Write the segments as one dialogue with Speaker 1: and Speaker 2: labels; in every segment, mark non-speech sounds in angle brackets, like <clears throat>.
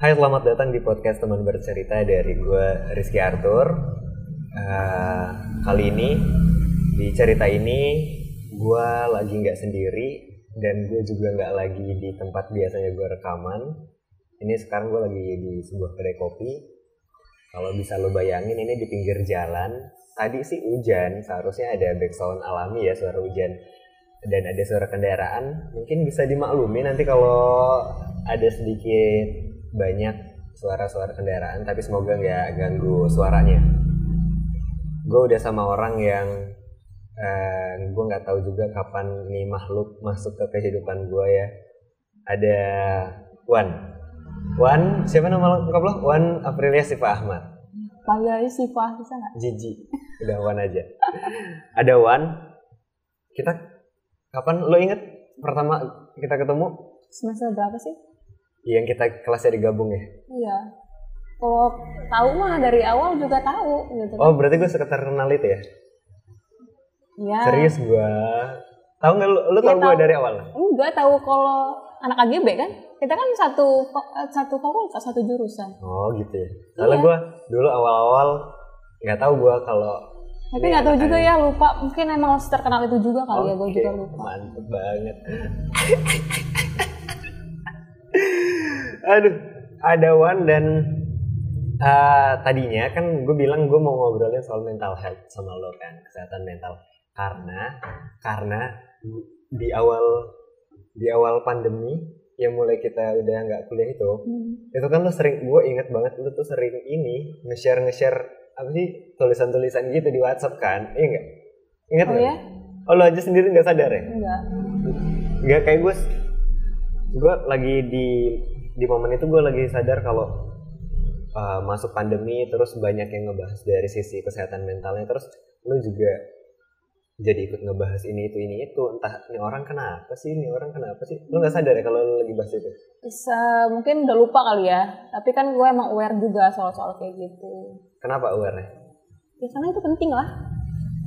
Speaker 1: Hai, selamat datang di podcast teman bercerita dari gue Rizky Arthur. Eh, kali ini di cerita ini gue lagi nggak sendiri dan gue juga nggak lagi di tempat biasanya gue rekaman. Ini sekarang gue lagi di sebuah kedai kopi. Kalau bisa lo bayangin ini di pinggir jalan. Tadi sih hujan, seharusnya ada background alami ya suara hujan dan ada suara kendaraan. Mungkin bisa dimaklumi nanti kalau ada sedikit banyak suara-suara kendaraan tapi semoga nggak ganggu suaranya. Gue udah sama orang yang uh, gue nggak tahu juga kapan nih makhluk masuk ke kehidupan gue ya. Ada Wan. Wan siapa nama lengkap lo? Wan Aprilia Siva Ahmad.
Speaker 2: Panggil aja Siva bisa nggak?
Speaker 1: Jiji. Udah Wan aja. Ada Wan. Kita kapan? Lo inget pertama kita ketemu?
Speaker 2: Semester berapa sih
Speaker 1: yang kita kelasnya digabung ya?
Speaker 2: Iya. Kalau tahu mah dari awal juga tahu gitu.
Speaker 1: Oh berarti gue sekitar kenal itu ya?
Speaker 2: Iya.
Speaker 1: Serius gue tahu nggak lu, lu
Speaker 2: Iya,
Speaker 1: tahu gue dari awal?
Speaker 2: Enggak tahu kalau anak AGB kan? Kita kan satu satu fakultas satu jurusan.
Speaker 1: Oh gitu ya. Soalnya
Speaker 2: Iya.
Speaker 1: gue dulu awal-awal nggak tahu gue kalau
Speaker 2: tapi nggak tahu juga ya lupa. Mungkin emang terkenal itu juga kali ya gue juga lupa.
Speaker 1: Mantep banget <laughs> aduh ada Wan dan eh, tadinya kan gue bilang gue mau ngobrolin soal mental health sama lo kan kesehatan mental. Karena karena di awal di awal pandemi yang mulai kita udah nggak kuliah itu
Speaker 2: Hmm.
Speaker 1: itu kan lo sering gue inget banget lo tuh sering ini nge-share nge-share apa sih tulisan-tulisan gitu di WhatsApp kan iya nggak? Inget
Speaker 2: oh
Speaker 1: nggak?
Speaker 2: ya
Speaker 1: oh lo aja sendiri nggak sadar ya?
Speaker 2: Enggak
Speaker 1: nggak kayak gue gue lagi di di momen itu gue lagi sadar kalau uh, masuk pandemi terus banyak yang ngebahas dari sisi kesehatan mentalnya terus lo juga jadi ikut ngebahas ini itu ini itu. Entah ini orang kenapa sih ini orang kenapa sih? Lo nggak sadar ya kalau lo lagi bahas itu?
Speaker 2: Bisa mungkin udah lupa kali ya. Tapi kan gue emang aware juga soal-soal kayak gitu.
Speaker 1: Kenapa aware
Speaker 2: ya karena itu penting lah.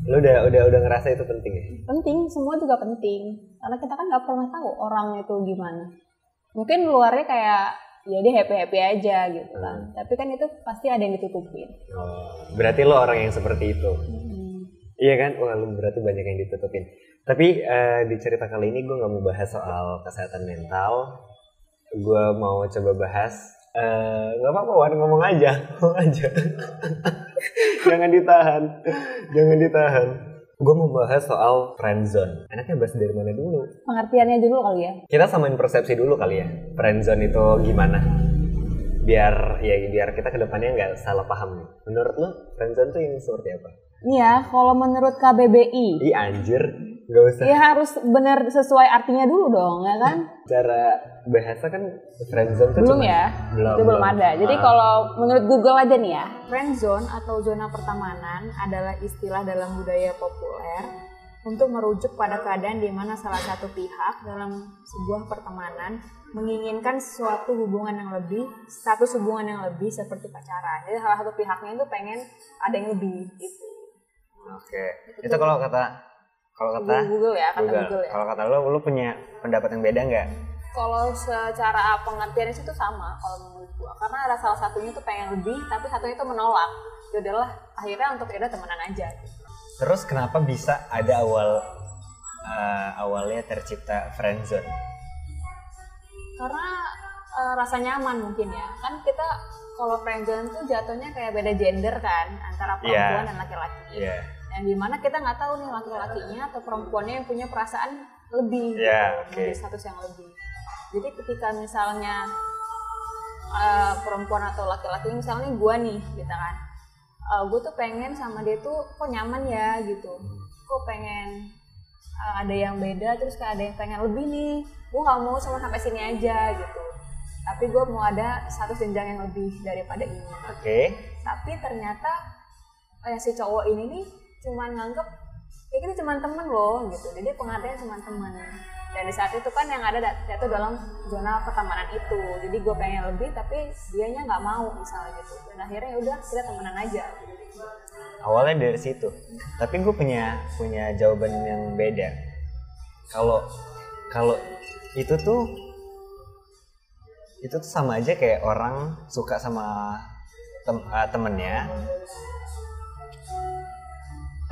Speaker 1: Lo udah udah udah ngerasa itu penting ya?
Speaker 2: Penting semua juga penting. Karena kita kan nggak pernah tahu orang itu gimana mungkin luarnya kayak ya dia happy happy aja gitu kan tapi kan itu pasti ada yang ditutupin
Speaker 1: oh, berarti lo orang yang seperti itu Iya kan? Wah, lu berarti banyak yang ditutupin. Tapi eh, di cerita kali ini gue nggak mau bahas soal kesehatan mental. Gue mau coba bahas eh, nggak apa-apa Wan ngomong aja, <laughs> ngomong aja. <laughs> Jangan ditahan, jangan ditahan. Gue mau bahas soal friendzone. Enaknya bahas dari mana dulu?
Speaker 2: pengertiannya dulu kali ya
Speaker 1: Kita samain persepsi dulu kali ya. Friendzone itu gimana? Biar ya biar kita ke depannya nggak salah paham. Menurut lo friendzone tuh yang seperti apa?
Speaker 2: Iya, kalau menurut KBBI,
Speaker 1: Ih anjir, nggak usah.
Speaker 2: ya harus benar sesuai artinya dulu dong, ya kan?
Speaker 1: Cara bahasa kan friendzone tuh
Speaker 2: Belum ya,
Speaker 1: Belum.
Speaker 2: itu belum ada. Jadi
Speaker 1: Ah.
Speaker 2: kalau menurut Google aja nih ya, friendzone atau zona pertemanan adalah istilah dalam budaya populer untuk merujuk pada keadaan di mana salah satu pihak dalam sebuah pertemanan menginginkan suatu hubungan yang lebih, status hubungan yang lebih seperti pacaran. Jadi salah satu pihaknya itu pengen ada yang lebih gitu.
Speaker 1: Oke. Itu kalau kata kalau kata
Speaker 2: Google ya, kata
Speaker 1: Google.
Speaker 2: Google ya.
Speaker 1: Kalau kata lo, lo punya pendapat yang beda nggak?
Speaker 2: Kalau secara pengertiannya sih itu sama kalau menurut gua karena ada salah satunya tuh pengen lebih tapi satunya itu menolak ya udahlah akhirnya untuk ya udah temenan aja.
Speaker 1: Terus kenapa bisa ada awal eh, awalnya tercipta friendzone?
Speaker 2: karena eh, rasa nyaman mungkin ya kan kita kalau friendzone tuh jatuhnya kayak beda gender kan antara perempuan
Speaker 1: Iya.
Speaker 2: dan laki-laki
Speaker 1: Iya.
Speaker 2: Yang di mana kita nggak tahu nih laki-lakinya atau perempuannya yang punya perasaan lebih
Speaker 1: Iya,
Speaker 2: gitu, lebih status yang lebih. Jadi ketika misalnya eh, perempuan atau laki-laki misalnya gue nih gitu kan. Gue tuh pengen sama dia tuh kok nyaman ya? gitu. Kok pengen eh, ada yang beda terus kayak ada yang pengen lebih nih? Gue nggak mau cuma sampai sini aja gitu. Tapi gue mau ada satu jenjang yang lebih daripada ini.
Speaker 1: Oke.
Speaker 2: tapi ternyata eh, si cowok ini nih cuman nganggep ya kita cuman temen loh gitu. Jadi pengertian cuman temen. Dan di saat itu kan yang ada jatuh dalam zona pertemanan itu. Jadi gue pengen lebih tapi dianya nggak mau misalnya gitu. Dan akhirnya ya udah kita temenan aja.
Speaker 1: Awalnya dari situ. Tapi gue punya punya jawaban yang beda. Kalau kalau itu tuh itu tuh sama aja kayak orang suka sama tem uh, temennya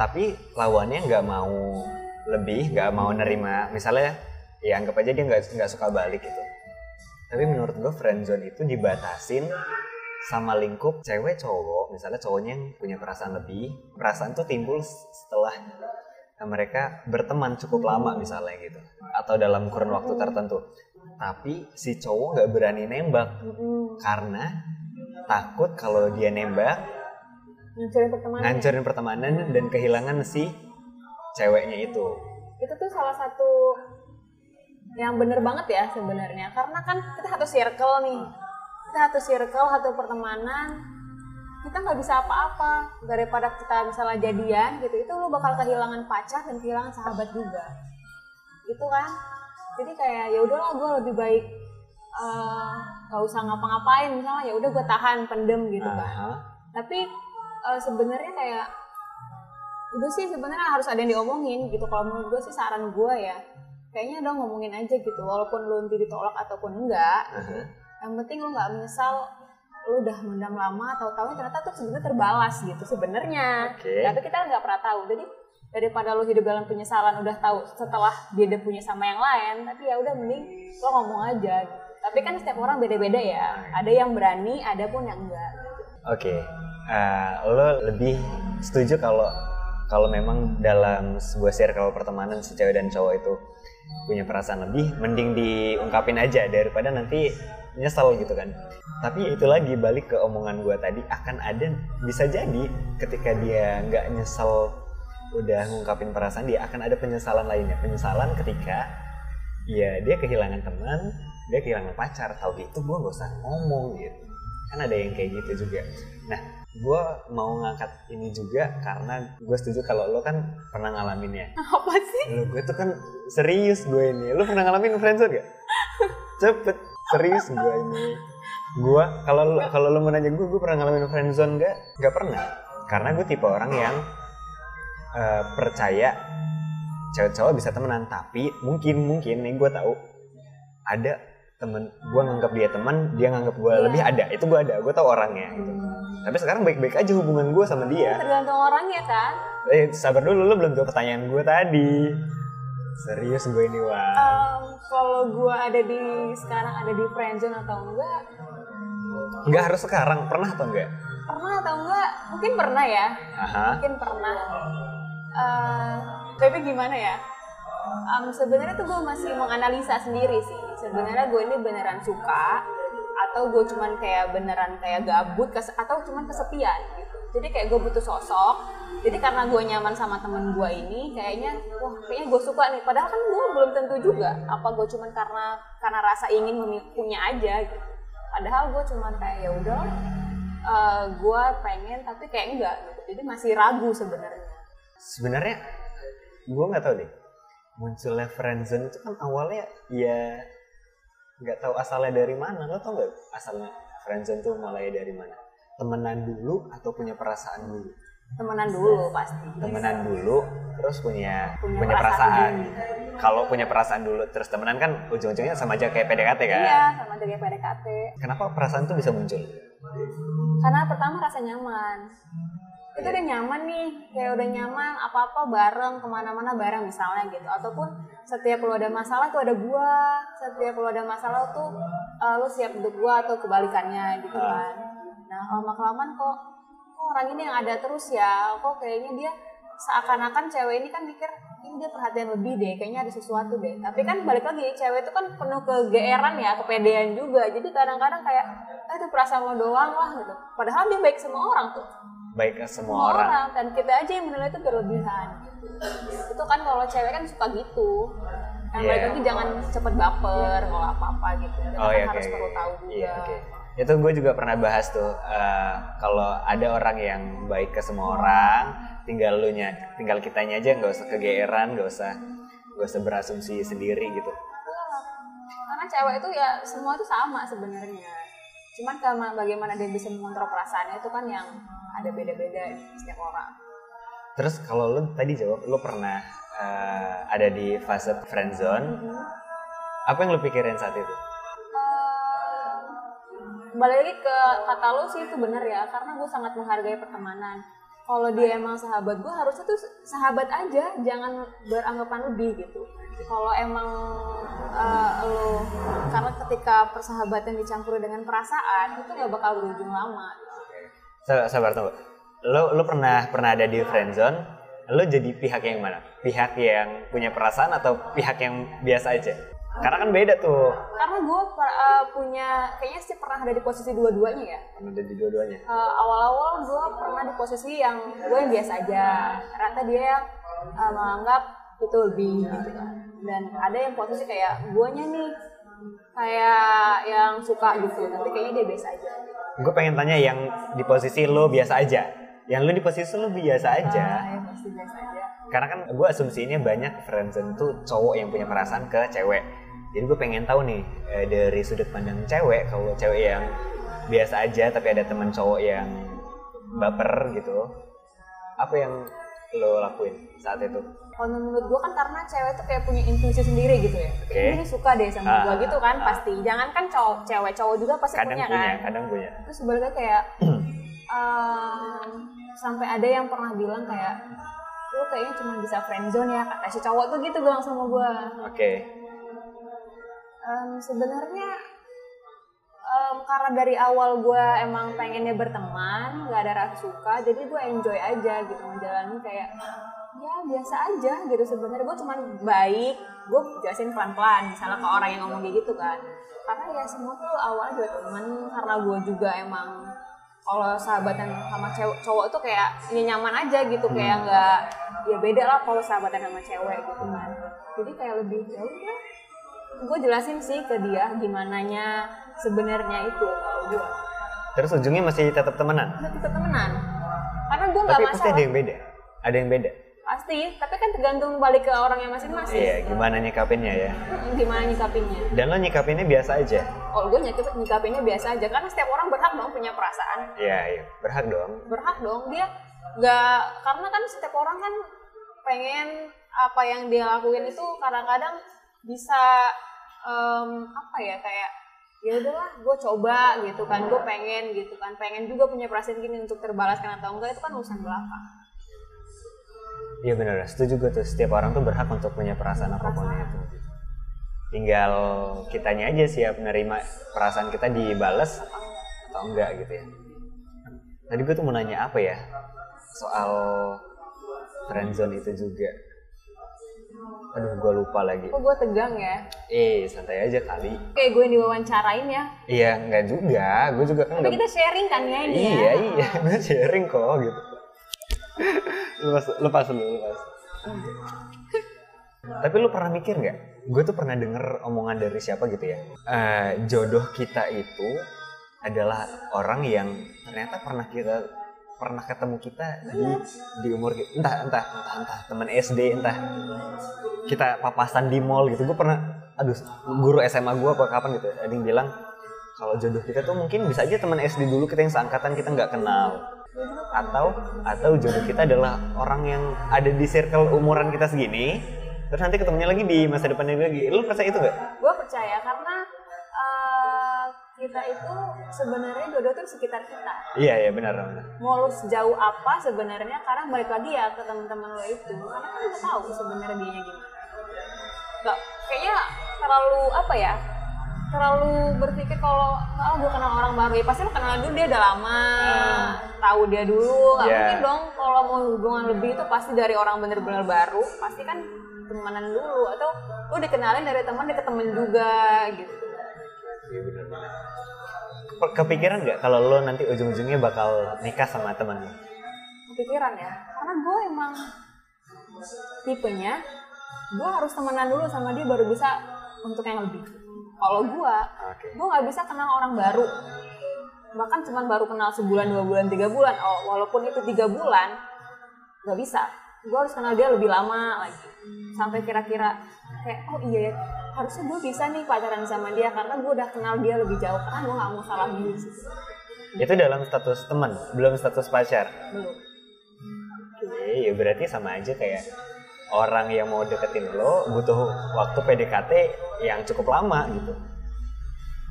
Speaker 1: tapi lawannya nggak mau lebih nggak mau nerima. Misalnya ya anggap aja dia nggak nggak suka balik gitu. Tapi menurut gue friendzone itu dibatasin sama lingkup cewek cowok. Misalnya cowoknya yang punya perasaan lebih perasaan tuh timbul setelah mereka berteman cukup lama misalnya gitu. Atau dalam kurun waktu tertentu. Tapi si cowok nggak berani nembak. Karena takut kalau dia nembak
Speaker 2: ngancurin pertemanan
Speaker 1: ngancurin pertemanan dan kehilangan si ceweknya itu.
Speaker 2: Itu tuh salah satu yang bener banget ya sebenarnya. Karena kan kita satu circle nih. Kita satu circle satu pertemanan. Kita nggak bisa apa-apa daripada kita misalnya jadian gitu itu lu bakal kehilangan pacar dan kehilangan sahabat juga. Gitu kan? Jadi kayak ya udahlah gue lebih baik uh, gak usah ngapa-ngapain. Misalnya ya udah gue tahan pendem gitu kan.
Speaker 1: Aha.
Speaker 2: tapi uh, sebenarnya kayak udah sih sebenarnya harus ada yang diomongin gitu. Kalau menurut gue sih saran gue ya kayaknya udah ngomongin aja gitu. Walaupun lu nanti ditolak ataupun enggak
Speaker 1: Aha.
Speaker 2: yang penting lu nggak menyesal lu udah mendam lama tahu-tahu ternyata tuh sebenarnya terbalas gitu sebenarnya.
Speaker 1: Oke.
Speaker 2: tapi kita nggak pernah tahu. Jadi daripada lu hidup dalam penyesalan udah tahu setelah dia udah punya sama yang lain tapi ya udah mending lo ngomong aja gitu. tapi kan setiap orang beda-beda ya. Ada yang berani ada pun yang enggak.
Speaker 1: Oke, eh, lo lebih setuju kalau kalau memang dalam sebuah circle pertemanan si cewek dan cowok itu punya perasaan lebih, mending diungkapin aja daripada nanti nyesel gitu kan. Tapi itu lagi balik ke omongan gue tadi akan ada bisa jadi ketika dia nggak nyesel udah ngungkapin perasaan dia akan ada penyesalan lainnya. Penyesalan ketika ya dia kehilangan teman, dia kehilangan pacar. Tahu gitu gue gak usah ngomong gitu kan ada yang kayak gitu juga. Nah gue mau ngangkat ini juga karena gue setuju kalau lo kan pernah ngalamin ya. <laughs>
Speaker 2: Apa sih?
Speaker 1: Lo gue tuh kan serius gue ini. Lo pernah ngalamin friendzone gak cepet. Serius gue ini. Gue kalau lo kalau lo mau nanya gue gue pernah ngalamin friendzone gak gak pernah. Karena gue tipe orang yang eh, percaya cewek cowok bisa temenan. Tapi mungkin mungkin nih gue tahu ada temen gue nganggap dia teman dia nganggap gue
Speaker 2: Iya.
Speaker 1: lebih ada. Itu gue ada gue tahu orangnya gitu. tapi sekarang baik-baik aja hubungan gue sama dia.
Speaker 2: Tergantung orangnya kan?
Speaker 1: Eh sabar dulu lo belum jawab pertanyaan gue tadi. Serius gue ini wah
Speaker 2: Em, kalau gue ada di sekarang ada di friendzone atau enggak?
Speaker 1: Nggak harus sekarang. Pernah atau enggak?
Speaker 2: Pernah atau enggak? Mungkin pernah ya.
Speaker 1: Aha.
Speaker 2: Mungkin pernah. Eh, tapi gimana ya Em, sebenarnya tuh gue masih menganalisa sendiri sih. Sebenarnya gue ini beneran suka atau gue cuman kayak beneran kayak gabut atau cuman kesepian gitu. Jadi kayak gue butuh sosok. Jadi karena gue nyaman sama temen gue ini kayaknya wah kayaknya gue suka nih. Padahal kan gue belum tentu juga apa gue cuman karena karena rasa ingin punya aja gitu. Padahal gue cuman kayak ya udah eh, gue pengen tapi kayak enggak gitu. Jadi masih ragu sebenarnya.
Speaker 1: Sebenarnya gue nggak tahu deh munculnya friendzone itu kan awalnya ya nggak tahu asalnya dari mana. Lo tau nggak asalnya friendzone tuh mulai dari mana? Temenan dulu atau punya perasaan dulu?
Speaker 2: Temenan dulu pasti.
Speaker 1: Temenan dulu terus punya
Speaker 2: Punya
Speaker 1: punya,
Speaker 2: perasaan
Speaker 1: perasaan, kalau punya perasaan dulu terus temenan kan ujung-ujungnya sama aja kayak PDKT kan?
Speaker 2: Iya sama aja kayak PDKT
Speaker 1: kenapa perasaan tuh bisa muncul?
Speaker 2: Karena pertama rasa nyaman itu udah nyaman nih kayak udah nyaman apa-apa bareng ke mana-mana bareng misalnya gitu. Ataupun setiap lo ada masalah tuh ada gua setiap lo ada masalah tuh eh, lo siap untuk gua atau kebalikannya gitu kan. Nah lama kelamaan kok kok orang ini yang ada terus ya kok kayaknya dia seakan-akan cewek ini kan mikir ini dia perhatian lebih deh kayaknya ada sesuatu deh. Tapi kan balik lagi cewek itu kan penuh kegeeran ya kepedean juga. Jadi kadang-kadang kayak eh itu perasaan lo doang lah gitu. Padahal dia baik sama orang tuh
Speaker 1: baik ke semua orang
Speaker 2: dan kita aja yang menilai itu berlebihan itu kan kalau cewek kan suka gitu yang balik
Speaker 1: Iya.
Speaker 2: lagi jangan cepet baper kalau apa-apa gitu kita
Speaker 1: Oh
Speaker 2: kan
Speaker 1: iya,
Speaker 2: harus
Speaker 1: oke,
Speaker 2: perlu
Speaker 1: oke.
Speaker 2: tahu juga
Speaker 1: Iya, oke. Itu gue juga pernah bahas tuh. eh, kalau ada orang yang baik ke semua orang, tinggal lu nya, tinggal kitanya aja nggak usah kegeeran, nggak usah nggak usah berasumsi sendiri gitu.
Speaker 2: karena cewek itu ya semua itu sama sebenarnya cuman karena bagaimana dia bisa mengontrol perasaannya itu kan yang ada beda-beda setiap orang.
Speaker 1: Terus kalau lu tadi jawab, lu pernah eh, ada di fase friendzone, apa yang lu pikirin saat itu?
Speaker 2: Eh, balik lagi ke kata lo sih itu benar ya karena gue sangat menghargai pertemanan kalau dia emang sahabat gue harusnya tuh sahabat aja jangan beranggapan lebih gitu. Kalau emang uh, lo karena ketika persahabatan dicampuri dengan perasaan itu gak bakal berujung lama.
Speaker 1: Sabar tunggu. Lo lo pernah pernah ada di friendzone? Lo jadi pihak yang mana? Pihak yang punya perasaan atau pihak yang biasa aja karena kan beda tuh.
Speaker 2: Karena gue uh, punya, kayaknya sih pernah ada di posisi dua-duanya ya.
Speaker 1: Pernah ada di dua-duanya.
Speaker 2: Uh, awal-awal gue pernah di posisi yang gue yang biasa aja. Rata dia yang uh, menganggap itu lebih gitu kan. Dan ada yang posisi kayak guanya nih kayak yang suka gitu, tapi kayaknya dia biasa aja.
Speaker 1: Gue pengen tanya yang di posisi lo biasa aja. Yang lo di posisi lo biasa aja.
Speaker 2: Nah, yang posisi biasa aja.
Speaker 1: Karena kan gue asumsinya banyak friendzone tuh cowok yang punya perasaan ke cewek jadi gue pengen tahu nih eh, dari sudut pandang cewek kalau cewek yang biasa aja tapi ada teman cowok yang baper gitu apa yang lo lakuin saat itu?
Speaker 2: Kalau menurut gue kan karena cewek tuh kayak punya intuisi sendiri gitu ya. Okay. Ini suka deh sama ah, gue gitu kan ah. pasti. Jangan kan cowok, cewek cowok juga pasti
Speaker 1: kadang
Speaker 2: punya,
Speaker 1: punya
Speaker 2: kan.
Speaker 1: Kadang punya.
Speaker 2: Terus sebenarnya kayak <clears throat> um, sampai ada yang pernah bilang kayak lu kayaknya cuma bisa friendzone ya kata si cowok tuh gitu bilang sama gue.
Speaker 1: Oke. Okay
Speaker 2: um, sebenarnya um, karena dari awal gue emang pengennya berteman nggak ada rasa suka jadi gue enjoy aja gitu menjalani kayak ya biasa aja gitu sebenarnya. Gue cuman baik gue jelasin pelan pelan misalnya ke orang yang ngomong kayak gitu kan. Karena ya semua tuh awal juga temen karena gue juga emang kalau sahabatan sama cewek cowok tuh kayak ya nyaman aja gitu kayak hmm. nggak ya beda lah kalau sahabatan sama cewek gitu kan. Jadi kayak lebih ya udah gue jelasin sih ke dia gimana nya sebenarnya itu. Kalau gue
Speaker 1: terus ujungnya masih tetap temenan?
Speaker 2: Tetap temenan. Karena gue nggak masalah
Speaker 1: pasti ada yang beda? Ada yang beda?
Speaker 2: Pasti tapi kan tergantung balik ke orangnya masing-masing.
Speaker 1: Iya gimana nyikapinnya ya?
Speaker 2: Gimana nyikapinnya?
Speaker 1: Dan lo nyikapinnya biasa aja?
Speaker 2: Oh gue nyikap nyikapinnya biasa aja. Karena setiap orang berhak dong punya perasaan.
Speaker 1: Iya iya. Berhak dong.
Speaker 2: Berhak dong. Dia nggak karena kan setiap orang kan pengen apa yang dia lakuin itu kadang-kadang bisa um, apa ya kayak ya udahlah gue coba gitu kan gue pengen gitu kan. Pengen juga punya perasaan gini untuk terbalaskan atau enggak itu kan urusan belakang
Speaker 1: iya benar setuju gue tuh. Setiap orang tuh berhak untuk punya perasaan apa pun itu tinggal kitanya aja siap menerima perasaan kita dibalas atau enggak gitu ya. Tadi gue tuh mau nanya apa ya soal friendzone itu juga Aduh, gue lupa lagi.
Speaker 2: Kok gue tegang ya?
Speaker 1: Eh, santai aja kali.
Speaker 2: Kayak gue yang diwawancarain ya?
Speaker 1: Iya, enggak juga. Gue juga kan.
Speaker 2: Tapi kita sharing kan ya ini
Speaker 1: Iya, ya? iya. <laughs> Gue sharing kok gitu. lepas, lepas dulu, lepas. Tapi lu pernah mikir nggak? Gue tuh pernah denger omongan dari siapa gitu ya. Uh, jodoh kita itu adalah orang yang ternyata pernah kita pernah ketemu kita di di umur entah entah entah entah teman SD entah kita papasan di mall gitu. Gue pernah aduh guru SMA gue apa kapan gitu ada yang bilang kalau jodoh kita tuh mungkin bisa aja teman SD dulu kita yang seangkatan kita nggak kenal. Atau atau jodoh kita adalah orang yang ada di circle umuran kita segini terus nanti ketemunya lagi di masa depannya lagi. Lu percaya itu gak?
Speaker 2: gue percaya karena kita itu sebenarnya jodoh tuh sekitar kita.
Speaker 1: Iya iya benar benar.
Speaker 2: Mau lu sejauh apa sebenarnya karena balik lagi ya ke teman-teman lo itu karena kan udah tahu sebenarnya dia gimana. Gak, kayaknya terlalu apa ya terlalu berpikir kalau oh gue kenal orang baru ya pasti lo kenal dulu dia udah lama hmm. tahu dia dulu gak yeah. mungkin dong kalau mau hubungan lebih itu pasti dari orang bener-bener baru pasti kan temenan dulu atau lo dikenalin dari teman dia temen juga gitu
Speaker 1: Iya benar Kepikiran nggak kalau lo nanti ujung-ujungnya bakal nikah sama teman lo?
Speaker 2: Kepikiran ya, karena gue emang tipenya gue harus temenan dulu sama dia baru bisa untuk yang lebih. Kalau gue, okay. gue nggak bisa kenal orang baru. Bahkan cuma baru kenal sebulan, dua bulan, tiga bulan. Oh, walaupun itu tiga bulan, nggak bisa. Gue harus kenal dia lebih lama lagi. Sampai kira-kira kayak, oh iya ya, harusnya gue bisa nih pacaran sama dia karena gue udah kenal dia lebih jauh. Karena gue gak mau salah dulu sih.
Speaker 1: Itu dalam status teman belum status pacar?
Speaker 2: Belum.
Speaker 1: Oke ya berarti sama aja kayak orang yang mau deketin lo butuh waktu PDKT yang cukup lama gitu.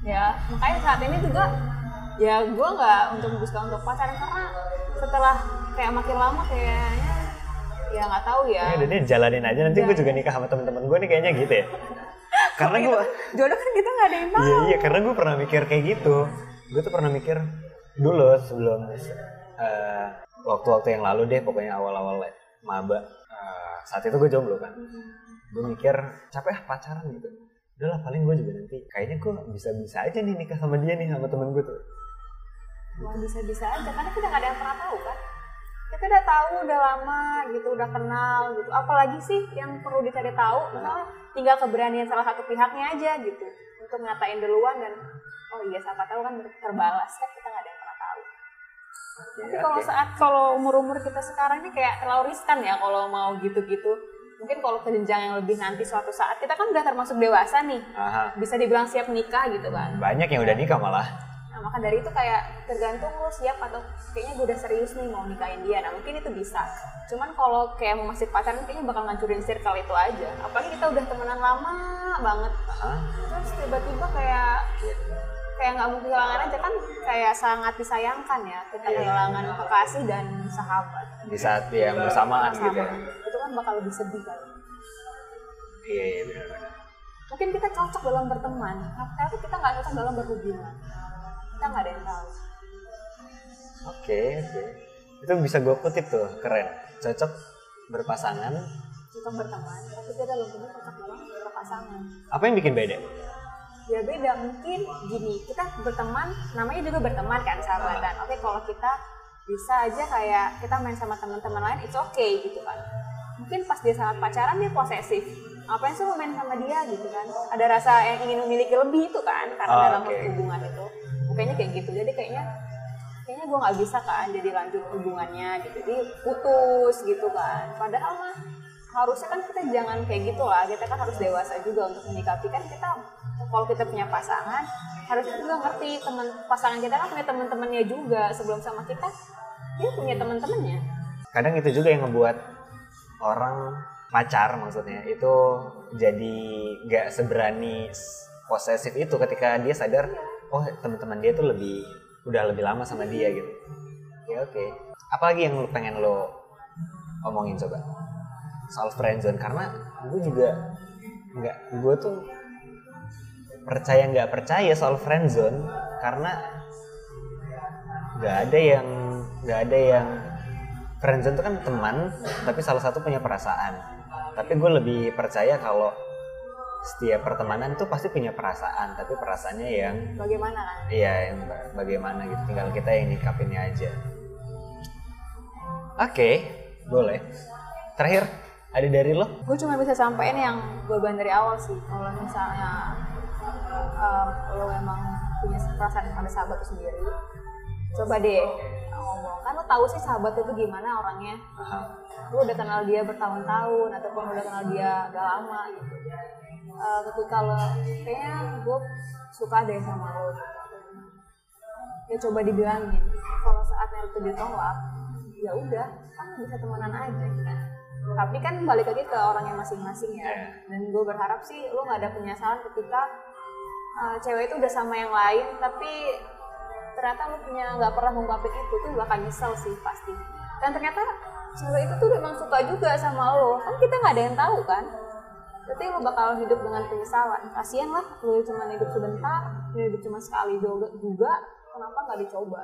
Speaker 2: Ya makanya saat ini juga ya gue nggak untuk memutuskan untuk pacaran karena setelah kayak makin lama kayaknya ya nggak tahu ya
Speaker 1: Ya udah deh jalanin aja nanti gue juga nikah sama temen-temen gue nih kayaknya gitu ya. karena gue
Speaker 2: jodoh kan kita nggak ada yang tahu
Speaker 1: iya iya karena gue pernah mikir kayak gitu. Gue tuh pernah mikir dulu sebelum eh, waktu-waktu yang lalu deh pokoknya awal-awal maba eh, saat itu gue jomblo kan. Gue mikir capek ah pacaran gitu. Udah lah paling gue juga nanti kayaknya gue bisa-bisa aja nih nikah sama dia nih sama temen gue tuh.
Speaker 2: Wah bisa-bisa aja karena kita nggak ada yang pernah tahu kan kita udah tahu udah lama gitu udah kenal gitu apalagi sih yang perlu dicari tahu misalnya tinggal keberanian salah satu pihaknya aja gitu untuk ngatain duluan dan oh iya siapa tahu kan terbalas kan kita nggak ada yang pernah tahu tapi
Speaker 1: Ya,
Speaker 2: kalau
Speaker 1: oke.
Speaker 2: saat kalau umur umur kita sekarang ini kayak terlalu riskan ya kalau mau gitu-gitu mungkin kalau ke jenjang yang lebih nanti suatu saat kita kan udah termasuk dewasa nih
Speaker 1: Aha.
Speaker 2: bisa dibilang siap nikah gitu kan
Speaker 1: Banyak yang udah nikah malah.
Speaker 2: Nah, maka dari itu kayak tergantung lo siap atau kayaknya gue udah serius nih mau nikahin dia. Nah, mungkin itu bisa. Cuman kalau kayak mau masih pacaran kayaknya bakal ngancurin circle itu aja. Apalagi kita udah temenan lama banget. Terus tiba-tiba kayak kayak nggak mau kehilangan aja kan kayak sangat disayangkan ya kita kehilangan kekasih dan sahabat.
Speaker 1: Di saat yang bersamaan gitu ya.
Speaker 2: Itu kan bakal lebih sedih kali.
Speaker 1: Iya iya benar-benar.
Speaker 2: Mungkin kita cocok dalam berteman, tapi kita nggak cocok dalam berhubungan. Kita nggak ada yang tahu.
Speaker 1: Oke oke. Itu bisa gue kutip tuh keren. Cocok berpasangan.
Speaker 2: Cocok berteman, tapi kita belum tentu cocok dalam berpasangan.
Speaker 1: Apa yang bikin beda?
Speaker 2: ya beda mungkin gini kita berteman namanya juga berteman kan sahabatan oke kalau kita bisa aja kayak kita main sama teman-teman lain it's okay gitu kan mungkin pas dia saat pacaran dia posesif ngapain sih lu main sama dia gitu kan ada rasa yang ingin memiliki lebih itu kan karena
Speaker 1: Oh,
Speaker 2: dalam
Speaker 1: oke.
Speaker 2: hubungan itu kayaknya kayak gitu jadi kayaknya kayaknya gue nggak bisa kan jadi lanjut hubungannya gitu. Jadi putus gitu kan. Padahal mah harusnya kan kita jangan kayak gitu lah. Kita kan harus dewasa juga untuk menyikapi. Kan kita kalau kita punya pasangan harusnya juga ngerti teman pasangan kita kan punya teman-temannya juga. Sebelum sama kita dia punya teman-temannya
Speaker 1: Kadang itu juga yang ngebuat orang pacar maksudnya. Itu jadi nggak seberani posesif itu ketika dia sadar oh teman-teman dia tuh lebih udah lebih lama sama dia gitu. Ya oke. Apalagi yang pengen lo omongin coba soal friendzone karena gue juga nggak gue tuh percaya nggak percaya soal friendzone karena nggak ada yang nggak ada yang friendzone itu kan teman tapi salah satu punya perasaan tapi gue lebih percaya kalau setiap pertemanan tuh pasti punya perasaan tapi perasaannya yang
Speaker 2: bagaimana? Kan
Speaker 1: iya yang ba- bagaimana gitu. Tinggal kita yang nikapinnya aja. Oke boleh. Terakhir ada dari lo?
Speaker 2: Gue cuma bisa sampein yang gue ban dari awal sih. Kalau misalnya um, lo memang punya perasaan pada sahabat lo sendiri coba deh ngomong. Kan lo tahu sih sahabat itu gimana orangnya. Lo udah kenal dia bertahun-tahun ataupun udah kenal dia agak lama gitu Eh, ketika lo kayaknya gue suka deh sama lo gitu. ya coba dibilangin kalau saatnya itu ditolak ya udah kan bisa temenan aja. Tapi kan balik lagi ke orangnya masing-masing ya. Dan gue berharap sih lo nggak ada penyesalan ketika uh, cewek itu udah sama yang lain tapi ternyata lo punya nggak pernah mengungkapin itu tuh bakal nyesel sih pasti. Dan ternyata cewek itu tuh memang suka juga sama lo. Kan kita nggak ada yang tahu kan berarti lo bakal hidup dengan penyesalan. Kasian lah lo cuma hidup sebentar lo hidup cuma sekali juga, juga kenapa nggak dicoba?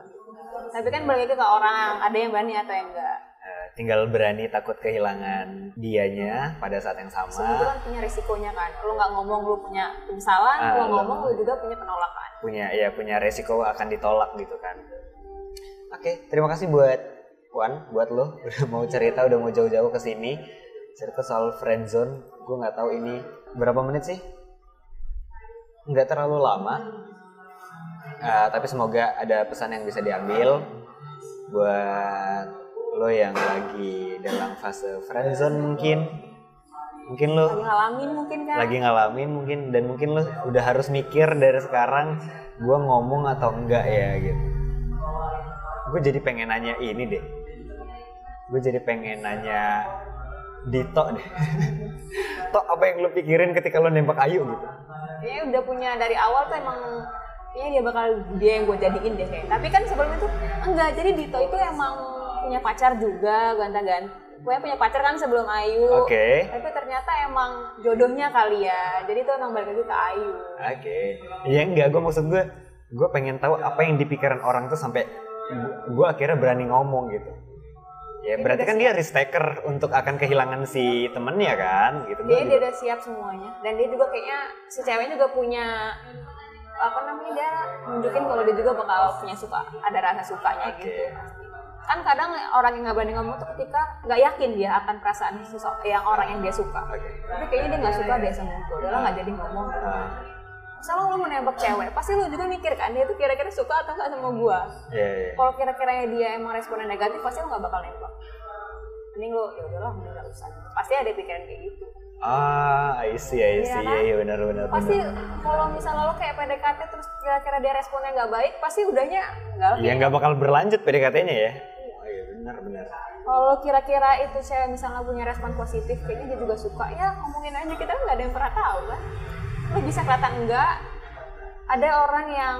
Speaker 2: Tapi kan balik ke orang ada yang berani atau yang enggak
Speaker 1: Eh, tinggal berani takut kehilangan dianya pada saat yang
Speaker 2: semua itu
Speaker 1: sama
Speaker 2: kan punya risikonya kan? Lo nggak ngomong lo punya penyesalan lo- ngomong lo juga punya penolakan.
Speaker 1: Punya ya punya resiko akan ditolak gitu kan. Oke terima kasih buat Wan buat lo. <laughs> Udah mau cerita udah mau jauh-jauh ke sini cerita soal friendzone gue nggak tahu ini berapa menit sih. Nggak terlalu lama. Eh, tapi semoga ada pesan yang bisa diambil buat lo yang lagi dalam fase friendzone mungkin. Mungkin lo
Speaker 2: lagi ngalamin mungkin kan
Speaker 1: lagi ngalamin mungkin dan mungkin lo udah harus mikir dari sekarang gue ngomong atau enggak ya gitu. Gue jadi pengen nanya ini deh. Gue jadi pengen nanya Dito deh. Tok apa yang lo pikirin ketika lo nembak Ayu gitu?
Speaker 2: Kayaknya udah punya dari awal tuh emang kayaknya dia bakal dia yang gue jadiin deh kayak. Tapi kan sebelum itu enggak jadi Dito itu emang punya pacar juga ganta-ganti gue punya pacar kan sebelum Ayu.
Speaker 1: Oke.
Speaker 2: tapi ternyata emang jodohnya kali ya. Jadi itu emang balik lagi ke Ayu.
Speaker 1: Oke. Iya enggak, gue maksud gue, gue pengen tahu apa yang di pikiran orang tuh sampai gue akhirnya berani ngomong gitu. Ya berarti kan dia risk taker untuk akan kehilangan si temennya kan, gitu.
Speaker 2: Jadi dia
Speaker 1: juga-
Speaker 2: udah siap semuanya. Dan dia juga kayaknya si ceweknya juga punya apa namanya dia nunjukin kalau dia juga bakal punya suka ada rasa sukanya
Speaker 1: Oke.
Speaker 2: gitu kan kadang orang yang nggak berani ngomong tuh ketika nggak yakin dia akan perasaan sosok yang orang yang dia suka. Tapi kayaknya dia nggak suka dia sama gue udah lah nggak jadi ngomong.
Speaker 1: Ah,
Speaker 2: misalnya lu mau nembak cewek pasti lu juga mikir kan dia tuh kira-kira suka atau nggak sama gue
Speaker 1: Iya, iya.
Speaker 2: kalau kira-kiranya dia emang responnya negatif pasti lu nggak bakal nembak mending lu ya udahlah mending nggak usah pasti ada pikiran kayak gitu
Speaker 1: Ah, I see, I see.
Speaker 2: Iya
Speaker 1: Iya,
Speaker 2: kan?
Speaker 1: iya benar benar.
Speaker 2: pasti kalau misalnya lo kayak PDKT terus kira-kira dia responnya nggak baik pasti udahnya nggak lah
Speaker 1: Ya nggak bakal berlanjut PDKT-nya ya. Oh, iya benar benar.
Speaker 2: kalau kira-kira itu cewek misalnya punya respon positif kayaknya dia juga suka ya ngomongin aja kita kan nggak ada yang pernah tahu kan lo bisa kelihatan enggak ada orang yang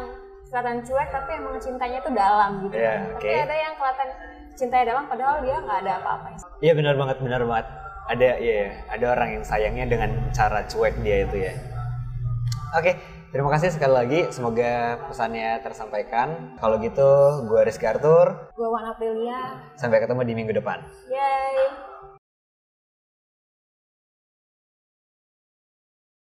Speaker 2: kelihatan cuek tapi emang cintanya itu dalam gitu
Speaker 1: Iya,
Speaker 2: tapi
Speaker 1: oke.
Speaker 2: ada yang kelihatan cintanya dalam padahal dia nggak ada apa-apa
Speaker 1: Iya benar banget, benar banget. Ada ya, ada orang yang sayangnya dengan cara cuek dia itu ya. Oke, terima kasih sekali lagi. Semoga pesannya tersampaikan. Kalau gitu, gue Rizky Arthur.
Speaker 2: gue Wan Aprilia
Speaker 1: Sampai ketemu di minggu depan.
Speaker 2: yay